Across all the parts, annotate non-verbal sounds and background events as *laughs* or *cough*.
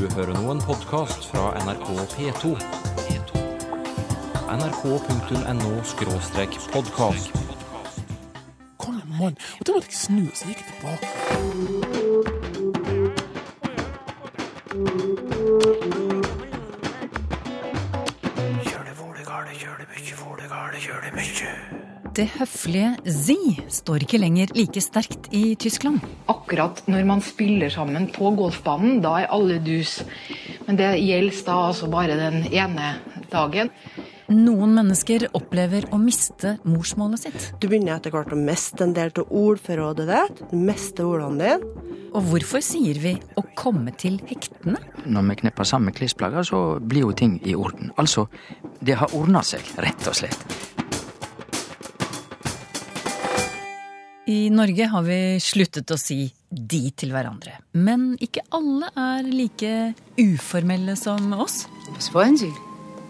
Du hører nå en podkast fra NRK P2. nrk.no podkast. Kom mann. Og da måtte jeg snu, så gikk jeg tilbake. Det høflige zi står ikke lenger like sterkt i Tyskland. akkurat når man spiller sammen på golfbanen, da er alle dus. Men det gjelder da altså bare den ene dagen. Noen mennesker opplever å miste morsmålet sitt. Du begynner etter hvert å miste en del av ordforrådet ditt. Du mister ordene dine. Og hvorfor sier vi å komme til hektene? Når vi knepper sammen klesplagger, så blir jo ting i orden. Altså, det har ordna seg, rett og slett. I Norge har vi sluttet å si de til hverandre. Men ikke alle er like uformelle som oss. Hva wollen Sie?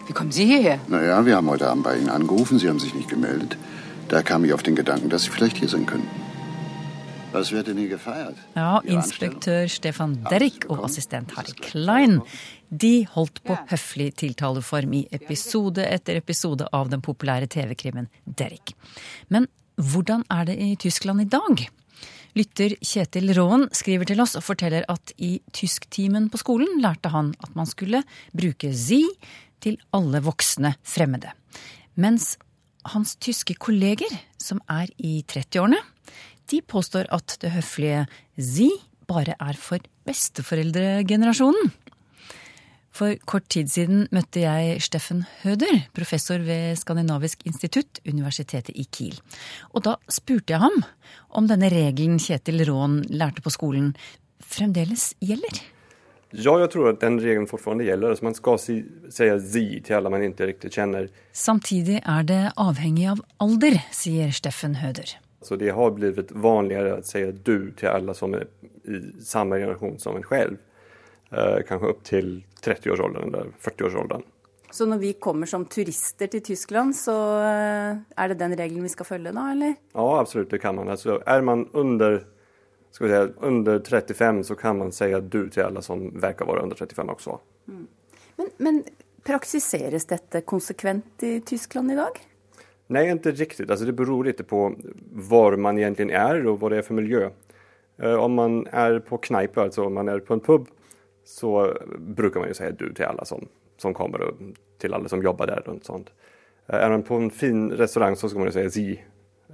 Wie kommen Sie hierher? Naja, wir haben heute Abend bei Ihnen angerufen. Sie haben sich nicht gemeldet. Da kam ich auf den Gedanken, dass Sie vielleicht hier sein könnten. Was wird denn hier gefeiert? Ja, inspektør Stefan Derrick og assistent Harry Klein de holdt på høflig tiltaleform i episode etter episode av den populære TV-krimmen Derrick. Men hvordan er det i Tyskland i dag? Lytter Kjetil Raan skriver til oss og forteller at i tysktimen på skolen lærte han at man skulle bruke zi til alle voksne fremmede. Mens hans tyske kolleger, som er i 30-årene, de påstår at det høflige zi bare er for besteforeldregenerasjonen. For kort tid siden møtte jeg Steffen Høder, professor ved Skandinavisk institutt, Universitetet i Kiel. Og da spurte jeg ham om denne regelen Kjetil Raan lærte på skolen, fremdeles gjelder. Ja, jeg tror at den regelen fortfarande gjelder. Man skal si, si zi til alle man ikke riktig kjenner. Samtidig er det avhengig av alder, sier Steffen Høder. Så det har blitt vanligere å si du til alle som er i samme generasjon som en selv. Eh, kanskje opp til 30-årsalderen eller 40-årsalderen. Så når vi kommer som turister til Tyskland, så eh, er det den regelen vi skal følge da, eller? Ja, absolutt, det kan man. Altså, er man under, si, under 35 så kan man si du til alle som verker være under 35 også. Men, men praksiseres dette konsekvent i Tyskland i dag? Nei, ikke riktig. Alltså det beror litt på hvor man egentlig er, og hva det er for miljø. Uh, om man er på kneipe, altså om man er på en pub, så brukar man ju säga du till alla som, som kommer och till alla som jobbar där och sånt. Er är man på en fin restaurang så ska man säga si,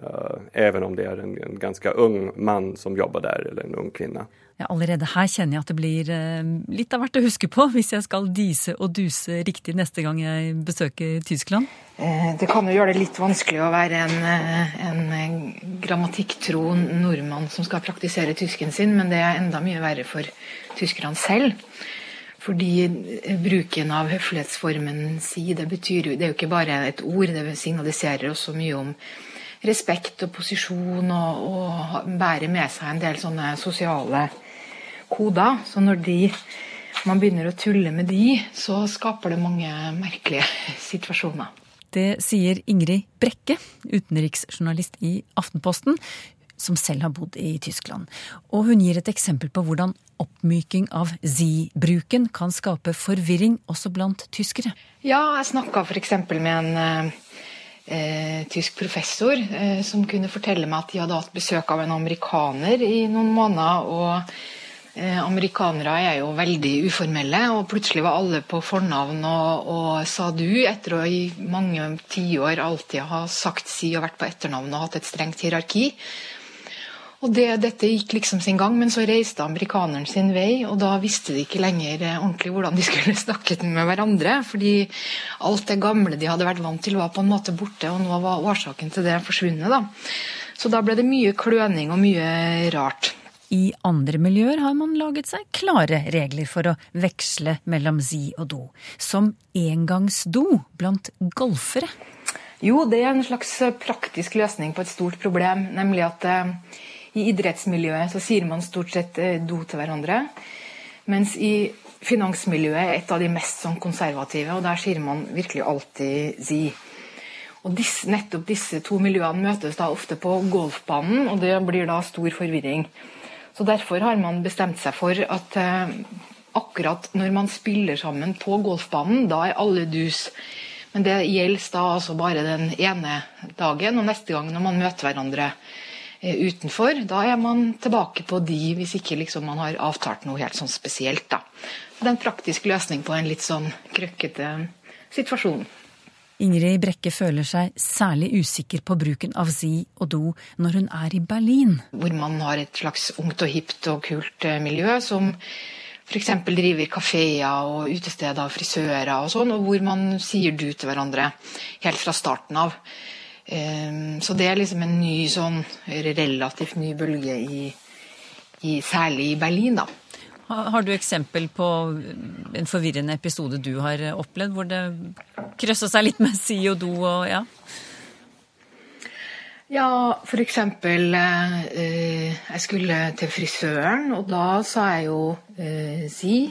eh, även om det är en, en ganska ung man som jobbar där eller en ung kvinna. Ja, allerede her kjenner jeg at det blir eh, litt av hvert å huske på *laughs* hvis jeg skal dise og duse riktig neste gang jeg besøker Tyskland. Eh, Det kan jo gjøre det litt vanskelig å være en, eh, en grammatikktro nordmann som skal praktisere tysken sin, men det er enda mye verre for tyskerne selv. Fordi bruken av høflighetsformen si, det betyr Det er jo ikke bare et ord, det signaliserer også mye om respekt og posisjon, og, og bærer med seg en del sånne sosiale koder. Så når de, man begynner å tulle med de, så skaper det mange merkelige situasjoner. Det sier Ingrid Brekke, utenriksjournalist i Aftenposten, som selv har bodd i Tyskland. Og hun gir et eksempel på hvordan oppmyking av zi-bruken kan skape forvirring også blant tyskere. Ja, jeg snakka f.eks. med en eh, eh, tysk professor eh, som kunne fortelle meg at de hadde hatt besøk av en amerikaner i noen måneder. og Amerikanere er jo veldig uformelle, og plutselig var alle på fornavn og, og sa du, etter å i mange tiår alltid ha sagt si og vært på etternavn og hatt et strengt hierarki. Og det, Dette gikk liksom sin gang, men så reiste amerikaneren sin vei, og da visste de ikke lenger eh, ordentlig hvordan de *laughs* skulle snakke med hverandre. Fordi alt det gamle de hadde vært vant til, var på en måte borte, og nå var årsaken til det forsvunnet. da. Så da ble det mye kløning og mye rart. I andre miljøer har man laget seg klare regler for å veksle mellom zi og do. Som engangsdo blant golfere. Jo, det er en slags eh, praktisk løsning på et stort problem, nemlig at eh, i idrettsmiljøet så sier man stort sett eh, do til hverandre, mens i finansmiljøet er et av de mest sånn konservative, og der sier man virkelig alltid zi. Og disse, nettopp disse to miljøene møtes da ofte på golfbanen, og det blir da stor forvirring. Så Derfor har man bestemt seg for at eh, akkurat når man spiller sammen på golfbanen, da er alle dus. Men det gjelder da altså bare den ene dagen, og neste gang når man møter hverandre eh, utenfor, da er man tilbake på de, hvis ikke liksom man har avtalt noe helt sånn spesielt. da. Det er en praktisk løsning på en litt sånn krøkkete situasjon. Ingrid Brekke føler seg særlig usikker på bruken av zi og do når hun er i Berlin. Hvor man har et slags ungt og hipt og kult eh, miljø som f.eks. driver kafeer og utesteder og frisører og sånn, og hvor man sier du til hverandre helt fra starten av. Ehm, så det er liksom en ny sånn relativt ny bølge i, i særlig i Berlin, da. Har du eksempel på en forvirrende episode du har opplevd, hvor det krøssa seg litt med *laughs* si og do og ja? Ja, eksempel eh, Jeg skulle til frisøren, og da sa jeg jo eh, si.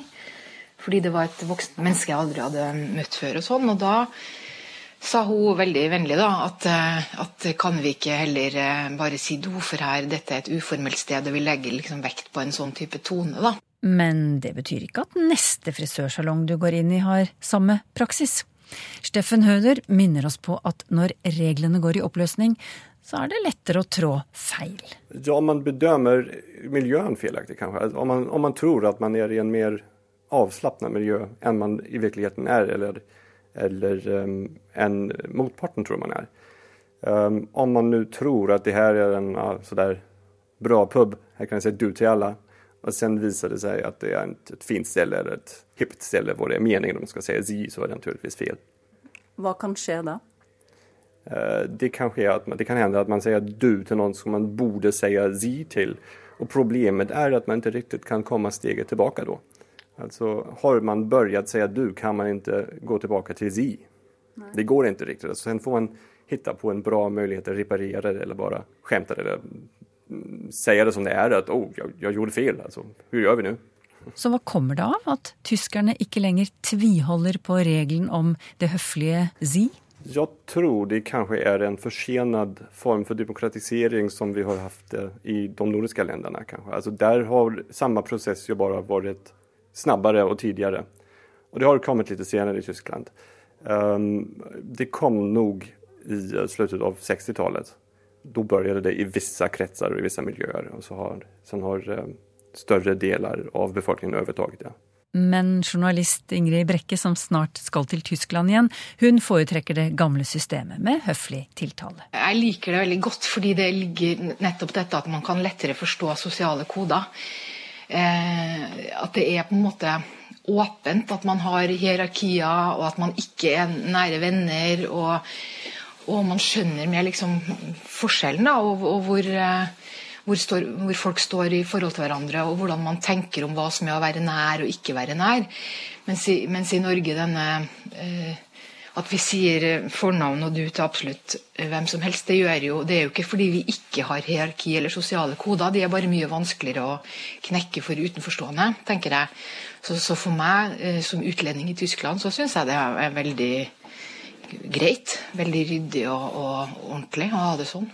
Fordi det var et voksent menneske jeg aldri hadde møtt før. Og sånn, og da sa hun veldig vennlig da, at, eh, at kan vi ikke heller eh, bare si do, for her dette er et uformelt sted, og vi legger liksom vekt på en sånn type tone. da. Men det betyr ikke at neste frisørsalong du går inn i har samme praksis. Steffen Høder minner oss på at når reglene går i oppløsning, så er det lettere å trå feil. Ja, om man bedømmer miljøen feilaktig, kanskje. Om man, om man, tror at man er i en mer avslappet miljø enn man i virkeligheten er, eller, eller um, enn motparten tror man er. Um, om man nå tror at det her er en uh, sånn bra pub, her kan jeg si du til alle, og sen viser det seg at det er et, fint sted eller et hipt sted hvor det er meningen om man skal si zi, så er det naturligvis feil. Hva kan skje da? Det kan, skje at man, det kan hende at man sier du til noen som man burde si zi til. Og problemet er at man ikke riktig kan komme steget tilbake da. Altså, har man begynt si du, kan man ikke gå tilbake til zi. Nei. Det går ikke riktig. Så sen får man hitta på en bra mulighet å reparere det, eller bare skjemte det, eller si det som det er, at oh, jeg, jeg gjorde feil. Altså, hva gjør vi nå? Så hva kommer det av at tyskerne ikke lenger tviholder på regelen om det høflige zi? Jeg tror det kanskje er en forsenet form for demokratisering som vi har hatt i de nordiske landene. Altså der har samme prosess jo bare vært snabbere og tidligere. Og det har kommet litt senere i Tyskland. Um, det kom nok i slutten av 60-tallet. Da begynte det i visse kretser og i visse miljøer. Og så har, sen har um, større deler av befolkningen overtatt det. Men journalist Ingrid Brekke, som snart skal til Tyskland igjen, hun foretrekker det gamle systemet med høflig tiltale. Jeg liker det veldig godt, fordi det ligger nettopp dette at man kan lettere forstå sosiale koder. Eh, at det er på en måte åpent, at man har hierarkier, og at man ikke er nære venner. Og, og man skjønner mer liksom forskjellen, da, og, og hvor eh, hvor, står, hvor, folk står i forhold til hverandre, og hvordan man tenker om hva som er å være nær og ikke være nær. Mens i, mens i Norge denne eh, at vi sier fornavn og du til absolutt eh, hvem som helst, det gjør jo Det er jo ikke fordi vi ikke har hierarki eller sosiale koder, de er bare mye vanskeligere å knekke for utenforstående, tenker jeg. Så, så for meg eh, som utlending i Tyskland, så syns jeg det er veldig greit. Veldig ryddig og, og ordentlig å ha det sånn.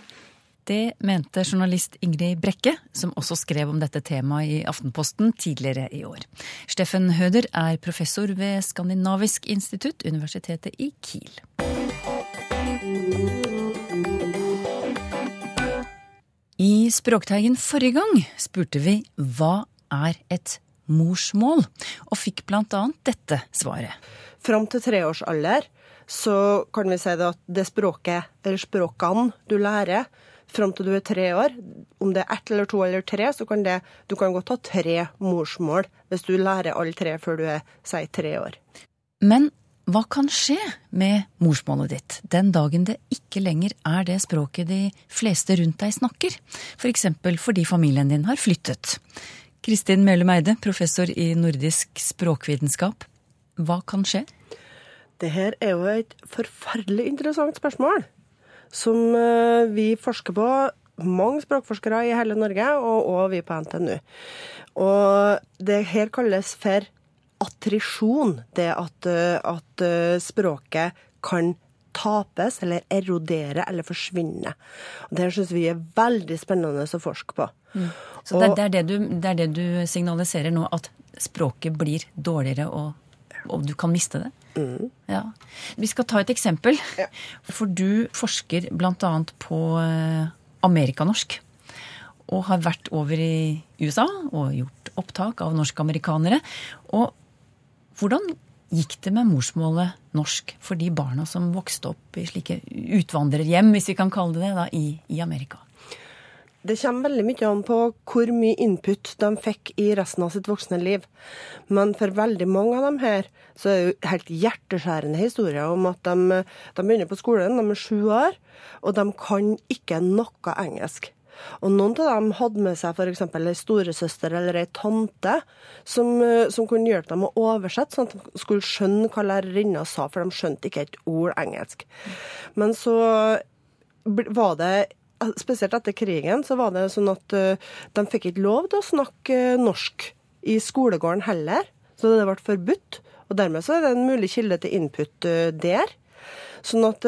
Det mente journalist Ingrid Brekke, som også skrev om dette temaet i Aftenposten tidligere i år. Steffen Høder er professor ved Skandinavisk institutt, Universitetet i Kiel. I Språkteigen forrige gang spurte vi hva er et morsmål, og fikk blant annet dette svaret. Fram til treårsalder så kan vi si at det språket, eller språkene du lærer, fram til du er tre år. Om det er ett eller to eller tre, så kan det, du kan godt ha tre morsmål hvis du lærer alle tre før du er si tre år. Men hva kan skje med morsmålet ditt den dagen det ikke lenger er det språket de fleste rundt deg snakker, f.eks. For fordi familien din har flyttet? Kristin Mølum Eide, professor i nordisk språkvitenskap. Hva kan skje? Det her er jo et forferdelig interessant spørsmål som eh, vi forsker på. Mange språkforskere i hele Norge, og, også vi på NTNU. Og det her kalles for attrisjon. Det at, eh, at eh, språket kan tapes eller erodere eller forsvinne. Og det syns vi er veldig spennende å forske på. Mm. Så det, det, er det, du, det, er det, du, signaliserer nå, at språket blir dårligere, og, og du kan miste det? Ja. Vi skal ta et eksempel. For du forsker bl.a. på eh, amerikanorsk. Og har vært over i USA og gjort opptak av norskamerikanere. Og hvordan gikk det med morsmålet norsk for de barna som vokste opp i slike utvandrerhjem, hvis vi kan kalle det det, da, i, i Amerika? Det kommer veldig mye an på hvor mye input de fikk i resten av sitt voksne liv. Men for veldig mange av dem her, så er det jo helt hjerteskjærende historier om at de, de begynner på skolen, de er sju år, og de kan ikke noe engelsk. Og noen av dem hadde med seg f.eks. ei storesøster eller ei tante som, som, kunne hjelpe dem å oversette, sånn at de skulle skjønne hva lærerinna sa, for de skjønte ikke et ord engelsk. Men så var det spesielt etter krigen, så var det sånn at uh, de fikk ikke lov til å snakke norsk i skolegården heller. Så det ble forbudt. Og dermed så er det en mulig kilde til input uh, der. Sånn at,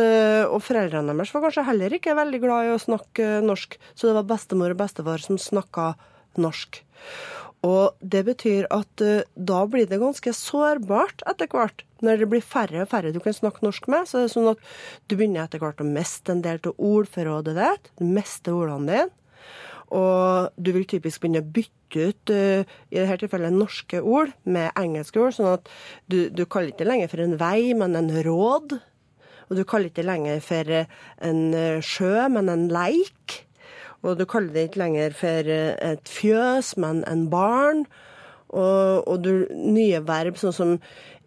og foreldrene deres var kanskje heller ikke veldig glad i å snakke norsk, så det var bestemor og bestefar som snakka norsk. Og det betyr at da blir det ganske sårbart etter hvert. Når det blir færre og færre du kan snakke norsk med, så er det sånn at du begynner etter hvert å miste en del av ordforrådet ditt. Du mister ordene dine. Og du vil typisk begynne å bytte ut uh, i dette tilfellet norske ord med engelske ord. Sånn at du, du kaller ikke lenger for en vei, men en råd. Og du kaller ikke lenger for en sjø, men en leik. Og du kaller det ikke lenger for et fjøs, men en barn. Og, og du, nye verb, sånn som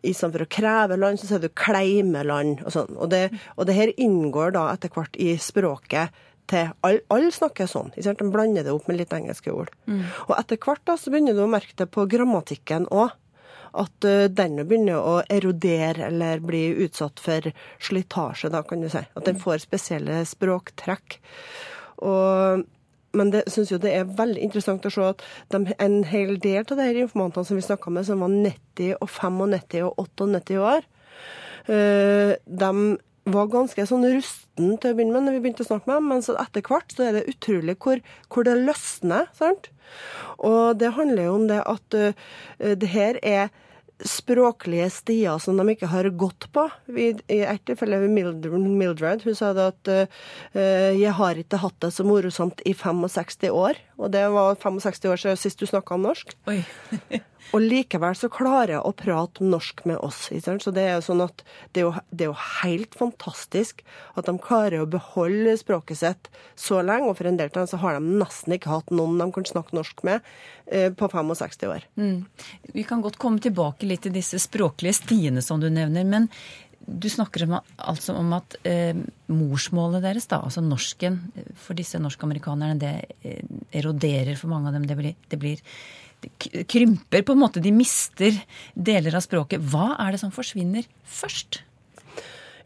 istedenfor å kreve land, så sier du kleime land. Og sånn. Og det, og det her inngår da etter hvert i språket til Alle all snakker sånn. De blander det opp med litt engelske ord. Mm. Og etter hvert da, så begynner du å merke det på grammatikken òg. At uh, den begynner å erodere eller bli utsatt for slitasje, da, kan du si. At den får spesielle språktrekk. Og, men det synes jo det er veldig interessant å se at de, en hel del av de informantene som vi snakka med, som var 90 og 95 og 98 år, uh, de var ganske sånn rusten til å begynne med når vi begynte å snakke med dem, men så etter hvert så er det utrolig hvor, hvor det løsner. sant? Og det handler jo om det at uh, det her er språklige stier som de ikke har gått på. I ett tilfelle Mildred hun sa det at uh, jeg har ikke hatt det så morosomt i 65 år. Og det var 65 år siden sist du snakka norsk. Oi. *laughs* og likevel så klarer jeg å prate norsk med oss. Så det er jo sånn at det er jo, det er jo helt fantastisk at de klarer å beholde språket sitt så lenge. Og for en del av dem så har de nesten ikke hatt noen de kan snakke norsk med uh, på 65 år. Mm. Vi kan godt komme tilbake litt til disse språklige stiene som du nevner. men du snakker om, altså om at eh, morsmålet deres, da, altså norsken, for disse norskamerikanerne, det eh, eroderer for mange av dem. Det blir, det blir krymper på en måte. De mister deler av språket. Hva er det som forsvinner først?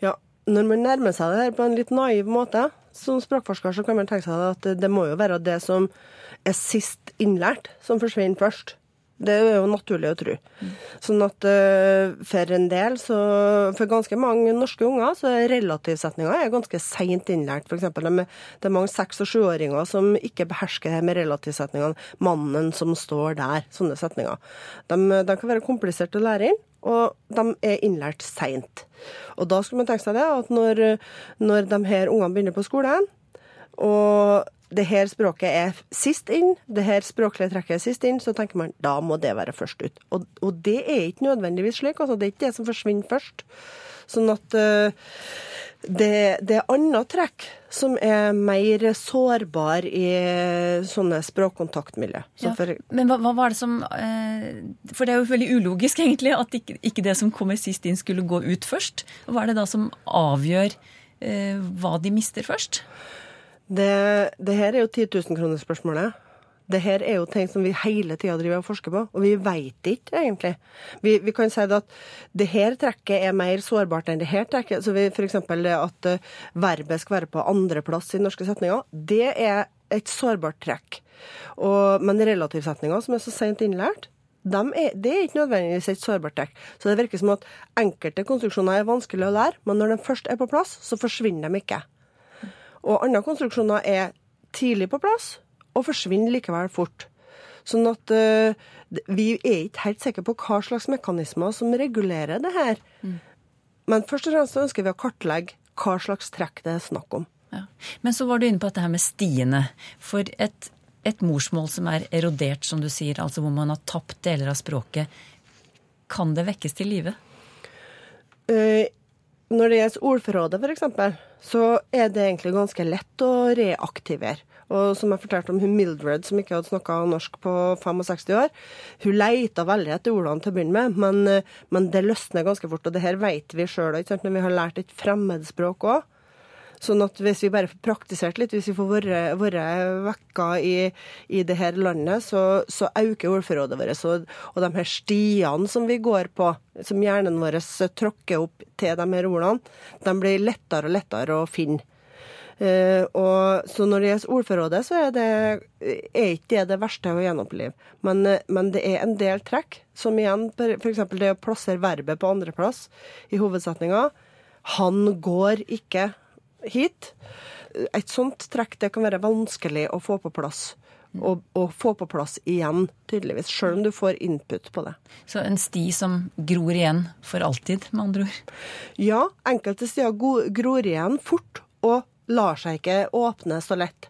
Ja, når man nærmer seg det her på en litt naiv måte, som språkforsker, så kan man tenke seg at det må jo være det som er sist innlært, som forsvinner først. Det er jo naturlig å tro. Sånn at uh, for en del, så For ganske mange norske unger så er relativsetninga ganske seint innlært. For eksempel, det er mange seks- og sjuåringer som ikke behersker det med relativsetningene. 'Mannen som står der'. Sånne setninger. De, de kan være kompliserte å lære inn. Og de er innlært seint. Og da skulle man tenke seg det at når, når de her ungene begynner på skolen, og det her språket er sist inn, det her språklige trekket er sist inn, så tenker man da må det være først ut. Og, og det er ikke nødvendigvis slik. altså Det er ikke det som forsvinner først. Sånn at uh, det, det, er andre trekk som er mer sårbar i sånne språkkontaktmiljø. Så ja, for, men hva, hva, var det som uh, For det er jo veldig ulogisk, *laughs* egentlig, at ikke, ikke, det som kommer sist inn, skulle gå ut først. Hva er det da som avgjør uh, hva de mister først? Det, det her er jo 10 000-kronersspørsmålet. Det her er jo ting som vi hele tida driver og forsker på, og vi veit ikke egentlig. Vi, vi, kan si at det her trekket er mer sårbart enn det her trekket. Så f.eks. at uh, verbet skal være på andreplass i norske setninger, det er et sårbart trekk. Og, men relativsetninger som er så seint innlært, de er, det er ikke nødvendigvis et sårbart trekk. Så det virker som at enkelte konstruksjoner er vanskelig å lære, men når de først er på plass, så forsvinner de ikke. Og andre konstruksjoner er tidlig på plass og forsvinner likevel fort. Sånn at uh, vi er ikke helt sikre på hva slags mekanismer som regulerer det her. Mm. Men først og fremst ønsker vi å kartlegge hva slags trekk det er snakk om. Ja. Men så var du inne på dette her med stiene. For et, et morsmål som er erodert, som du sier, altså hvor man har tapt deler av språket, kan det vekkes til live? Uh, når det gjelder ordforrådet, f.eks., så er det egentlig ganske lett å reaktivere. Og som jeg fortalte om hun Mildred, som ikke hadde snakka norsk på 65 år, hun leita veldig etter ordene til å begynne med, men, eh, men det løsner ganske fort. Og det her vet vi sjøl når vi har lært et fremmedspråk òg. Sånn at hvis vi bare får praktisert litt, hvis vi får vært vekka i, i det her landet, så, så øker ordforrådet vårt. Og, og, de her stiene som vi går på, som hjernen vår tråkker opp til de her ordene, de blir lettere og lettere å finne. Uh, og, så når det gjelder ordforrådet, så er, det, er ikke det det verste å gjenopplive. Men, men, det er en del trekk, som igjen f.eks. det å plassere verbet på andreplass i hovedsetninga. Han går ikke hit. Et sånt trekk det kan være vanskelig å få på plass. Og, og, få på plass igjen, tydeligvis. Sjøl om du får input på det. Så en sti som gror igjen for alltid, med andre ord? Ja, enkelte stier gror igjen fort, og lar seg ikke åpne så lett.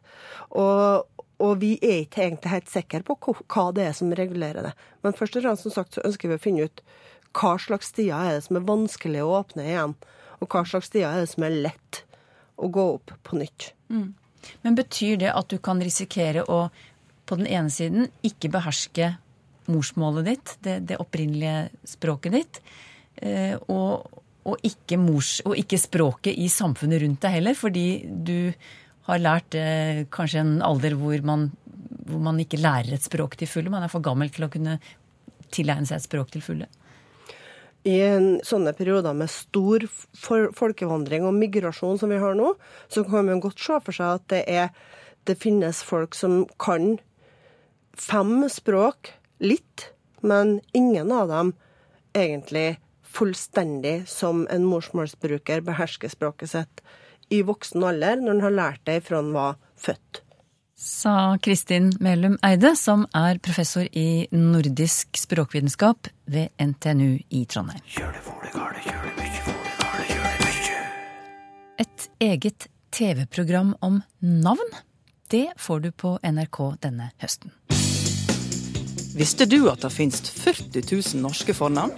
Og, og vi er ikke egentlig helt sikre på hva det er som regulerer det. Men først og fremst som sagt, så ønsker vi å finne ut hva slags stier er det som er vanskelig å åpne igjen, og hva slags stier er det som er lett å gå opp på nytt. Mm. Men betyr det at du kan risikere å på den ene siden ikke beherske morsmålet ditt, det, det opprinnelige språket ditt, eh, og, og, ikke mors, og, ikke språket i samfunnet rundt deg heller, fordi du har lært eh, kanskje en alder hvor man, hvor man ikke lærer et språk til fulle. Man er for gammel til å kunne tilegne seg et språk til fulle i sånne perioder med stor folkevandring og migrasjon som vi har nå, så kan man godt se for seg at det, er, det finnes folk som kan fem språk litt, men ingen av dem egentlig fullstendig som en morsmålsbruker behersker språket sitt i voksen alder, når han har lært det fra han var født sa Kristin Melum Eide, som er professor i nordisk språkvitenskap ved NTNU i Trondheim. Et eget TV-program om navn, det får du på NRK denne høsten. Visste du at det finnes 40 000 norske fornavn?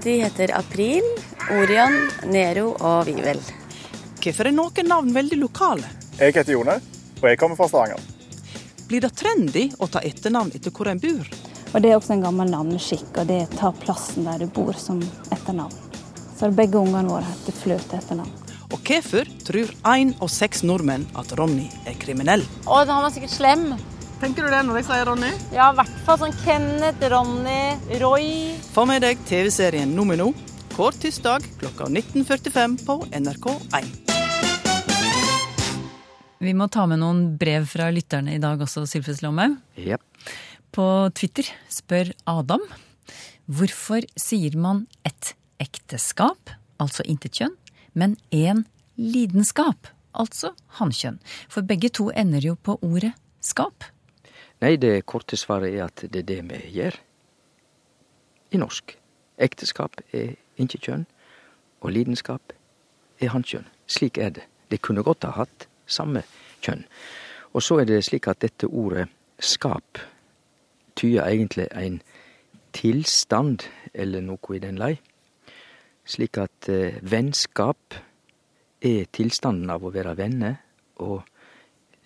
De heter April, Orion, Nero og Vivel. Hvorfor er noen navn veldig lokale? Jeg heter Jone og jeg kommer fra Stavanger. Blir det trendy å ta etternavn etter hvor en bor? Og Det er også en gammel navneskikk, og det tar plassen der du bor som etternavn. Så begge ungene våre heter Fløt etternavn. Og hvorfor tror én av seks nordmenn at Ronny er kriminell? Å, han var sikkert slem. Tenker du det når jeg sier Ronny? Ja, i hvert fall sånn Kenneth, Ronny, Roy. Få med deg TV-serien Nomino hver tirsdag klokka 19.45 på NRK1. Vi må ta med noen brev fra lytterne i dag også, Sylfes Lomhaug. Yep. På Twitter spør Adam hvorfor sier man et ekteskap, altså intetkjønn, men én lidenskap, altså hannkjønn? For begge to ender jo på ordet skap. Nei, det korte svaret er at det er det vi gjør i norsk. Ekteskap er intetkjønn, og lidenskap er hannkjønn. Slik er det. Det kunne godt ha hatt samme kjønn. Og så er det slik at dette ordet skap tyder egentlig en tilstand, eller noe i den lei. Slik at eh, vennskap er tilstanden av å være venner, og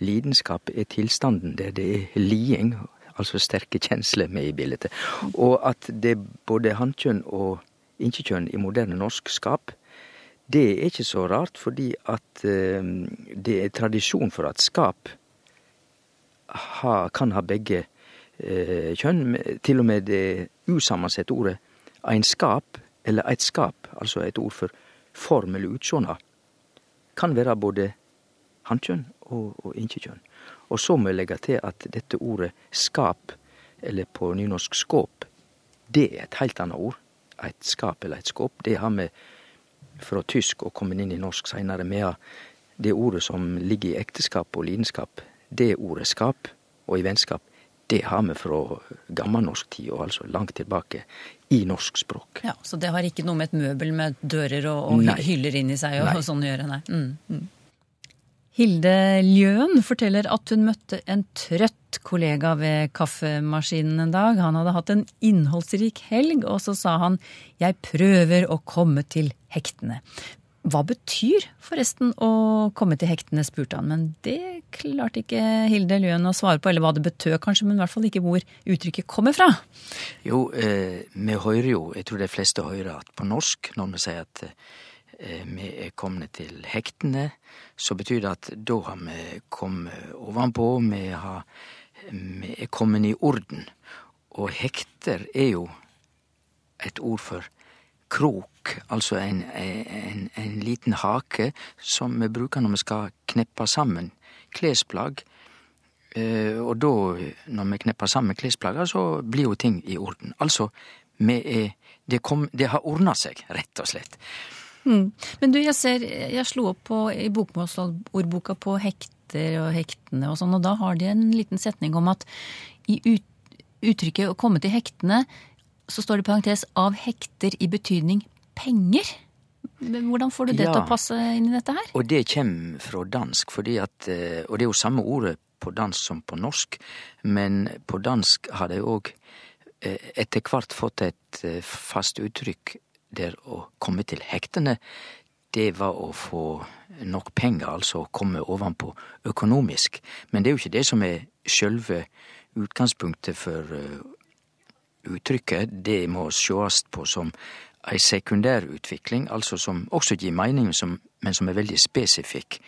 lidenskap er tilstanden der det er liding, altså sterke kjensler med i bildet. Og at det både hannkjønn og inkjekjønn i moderne norsk skap det er ikke så rart, fordi at eh, det er tradisjon for at skap ha, kan ha begge eh, kjønn. Til og med det usammensette ordet ein skap, eller eit skap, altså et ord for form eller utsjånad, kan være både hannkjønn og, og inkjekjønn. Og så må jeg legge til at dette ordet skap, eller på nynorsk skåp, det er et helt annet ord. Et skap eller et skåp. Det har med fra tysk og kommet inn i norsk seinere, med det ordet som ligger i ekteskap og lidenskap, det ordet skap, og i vennskap, det har vi fra gammelnorsk tid, og altså langt tilbake i norsk språk. Ja, Så det har ikke noe med et møbel med dører og, og hyller inni seg og, og sånn å gjøre, nei. Mm, mm. Hilde Ljøen forteller at hun møtte en trøtt kollega ved kaffemaskinen en dag. Han hadde hatt en innholdsrik helg, og så sa han 'jeg prøver å komme til hektene'. Hva betyr forresten å komme til hektene, spurte han, men det klarte ikke Hilde Løen å svare på, eller hva det betød kanskje, men i hvert fall ikke hvor uttrykket kommer fra. Jo, eh, vi hører jo, jeg tror de fleste hører at på norsk, når vi sier at eh, vi er kommet til hektene, så betyr det at da har vi kommet ovenpå, vi, har, vi er kommet i orden. Og hekter er jo et ord for krok, altså en, en, en liten hake som vi bruker når vi skal kneppe sammen klesplagg. Eh, og da, når vi knepper sammen klesplagga, så blir jo ting i orden. Altså, vi det, det har ordna seg, rett og slett. Mm. Men du, jeg ser, jeg slo opp på, i bokmålsordboka på hekter og hektene og sånn, og da har de en liten setning om at i ut, uttrykket 'å komme til hektene' så står det i parentes 'av hekter' i betydning penger. Hvordan får du det Ja. til å passe inn i dette her? Og det kommer fra dansk, at eh, Og det er jo samme ordet på dansk som på norsk, men på dansk har de òg etter hvert fått et eh, fast uttrykk der å komme til hektene, det var å få nok penger, altså å komme ovenpå økonomisk. Men det er jo ikke det som er sjølve utgangspunktet for eh, uttrykket. Det må sjåast på som ei sekundær utvikling, altså som også gir mening, som, men som er veldig spesifikk.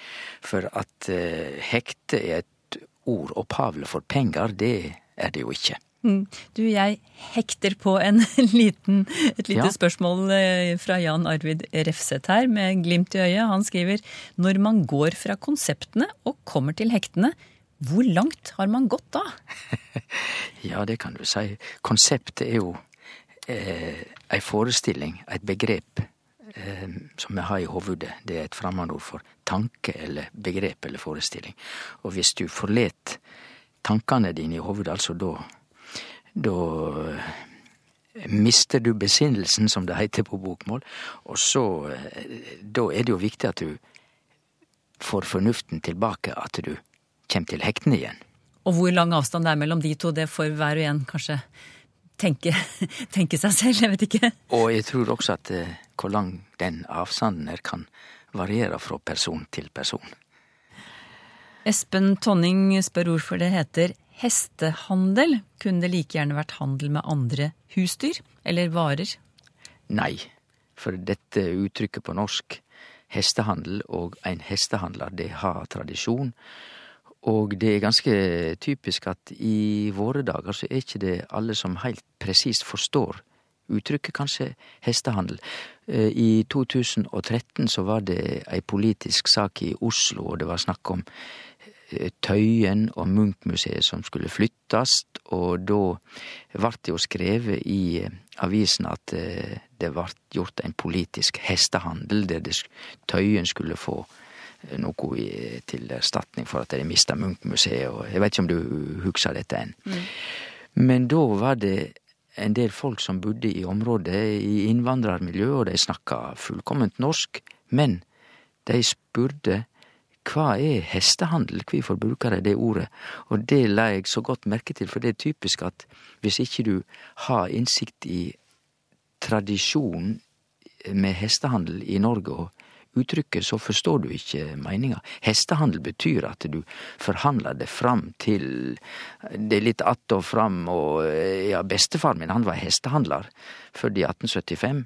For at eh, hekte er et ord opphavlig for penger, det er det jo ikke. Mm. Du, jeg hekter på en *laughs* liten, et lite Ja. spørsmål eh, fra Jan Arvid Refseth her, med glimt i øyet. Han skriver når man går fra konseptene og kommer til hektene, hvor langt har man gått da? *laughs* Ja, det kan du si. Konseptet er jo eh, forestilling, et begrep, eh, som vi har i hovudet. Det er et fremmedord for tanke eller begrep eller forestilling. Og hvis du forlet tankene dine i hovudet, altså da da eh, mister du besinnelsen, som det heter på bokmål. Og så eh, Da er det jo viktig at du får fornuften tilbake, at du kjem til hektene igjen. Og hvor lang avstand det er mellom de to, det får hver og en kanskje tenke, *laughs* tenke seg selv, jeg vet ikke. Og jeg tror også at eh, hvor lang den avstanden er, kan variere fra person til person. Espen Tonning spør hvorfor det heter hestehandel. Kunne det like gjerne vært handel med andre husdyr eller varer? Nei, for dette uttrykket på norsk, hestehandel og en hestehandler, det har tradisjon. Og det er ganske typisk at i våre dager så er ikke det alle som heilt presist forstår uttrykket, kanskje hestehandel. Eh, I 2013 så var det ei politisk sak i Oslo, og det var snakk om eh, Tøyen og Munch-museet som skulle flyttast, og da vart det jo skrevet i eh, avisen at det vart gjort en politisk hestehandel, der Tøyen skulle få noe i, til erstatning for at de mista Munch-museet, og jeg vet ikke om du husker dette enn. Men da var det en del folk som bodde i området, i innvandrermiljø, og de snakka fullkomment norsk, men de spurte hva er hestehandel, hvorfor bruker de det ordet? Og det la jeg så godt merke til, for det er typisk at hvis ikke du har innsikt i tradisjon med hestehandel i Norge og uttrykket, så forstår du ikke meninga. Hestehandel betyr at du forhandler det fram til Det er litt att og fram, og ja, bestefar min han var hestehandler, født i 1875.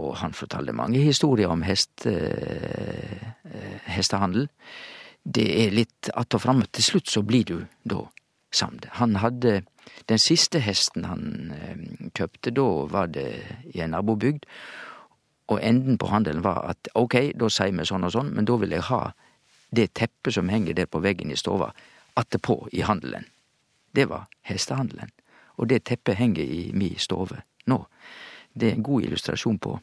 Og han fortalte mange historier om heste, eh, hestehandel. Det er litt att og fram, og til slutt så blir du da samd. Han hadde den siste hesten han eh, kjøpte, da var det i en nabobygd. Og enden på handelen var at ok, da sier vi sånn og sånn, men da vil jeg ha det teppet som henger der på veggen i stova, attpå i handelen. Det var hestehandelen. Og det teppet henger i mi stove nå. Det er en god illustrasjon på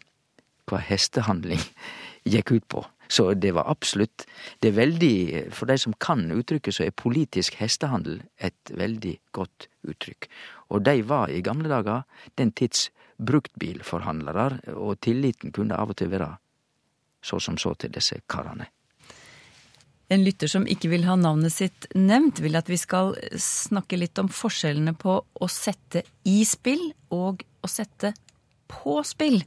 hva hestehandling *laughs* gikk ut på. Så det var absolutt Det er veldig For de som kan uttrykket, så er politisk hestehandel et veldig godt uttrykk. Og de var i gamle dager den tids bruktbilforhandlarar, og tilliten kunne av og til være så som så til disse karene. En lytter som ikke vil ha navnet sitt nevnt, vil at vi skal snakke litt om forskjellene på å sette i spill og å sette på spill.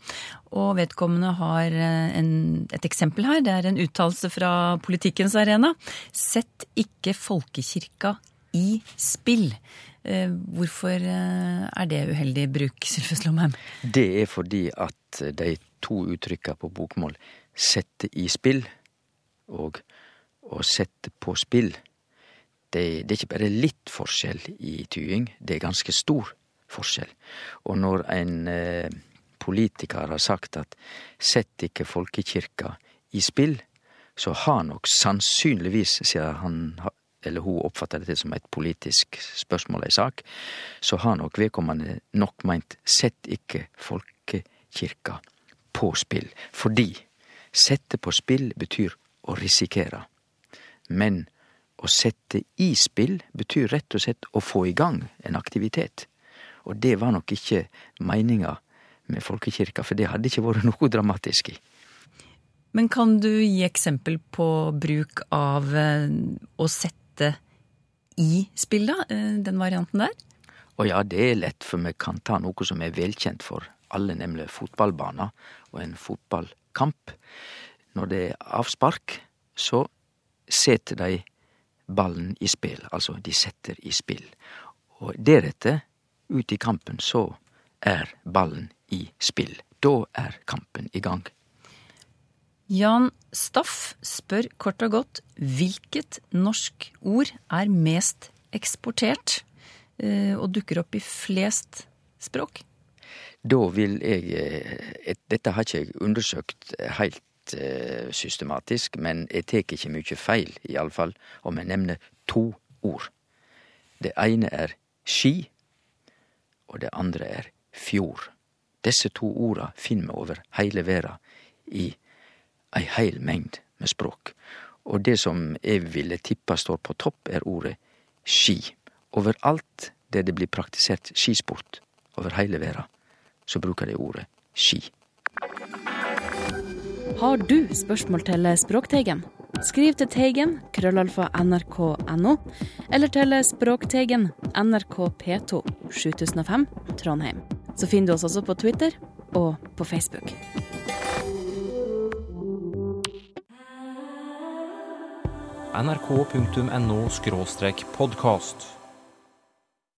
Og vedkommende har eh, en, et eksempel her. Det er en uttalelse fra Politikkens arena. Sett ikke folkekirka i spill. Eh, hvorfor eh, er det uheldig bruk, Sylfes Lomheim? Det er fordi at de to uttrykka på bokmål, sette i spill og å sette på spill, det, det er ikke bare litt forskjell i tying, det er ganske stor forskjell. Og når en eh, politiker har sagt at sett ikke folkekirka i spill, så har nok sannsynligvis, siden han eller hun oppfatter dette som et politisk spørsmål, ei sak, så har nok vedkommende nok meint sett ikke folkekirka på spill. Fordi sette på spill betyr å risikere. Men å sette i spill betyr rett og slett å få i gang en aktivitet. Og det var nok ikke meininga med folkekirka, for det hadde ikke vært noe dramatisk i. Men kan du gi eksempel på bruk av eh, å sette i spill, da? Eh, den varianten der? Å ja, det er lett, for vi kan ta noe som er velkjent for alle, nemlig fotballbaner og en fotballkamp. Når det er avspark, så setter de ballen i spill, altså de setter i spill. Og deretter, ut i kampen, så er ballen i spill. Da er kampen i gang. Jan Staff spør kort og godt hvilket norsk ord er mest eksportert eh, og dukker opp i flest språk? Da vil jeg eh, Dette har ikke jeg undersøkt heilt eh, systematisk, men jeg tar ikke mye feil, iallfall om jeg nevner to ord. Det ene er ski, og det andre er fjord. Disse to orda finner vi over hele verda i ei heil mengd med språk. Og det som eg ville tippa står på topp, er ordet ski. Overalt der det blir praktisert skisport over heile verda, så bruker de ordet ski. Har du spørsmål til Språkteigen? Skriv til Teigen, krøllalfa nrk.no, eller til Språkteigen, NRK P2, 7005, Trondheim. Så finner du oss også på Twitter og på Facebook. nrk.no podkast.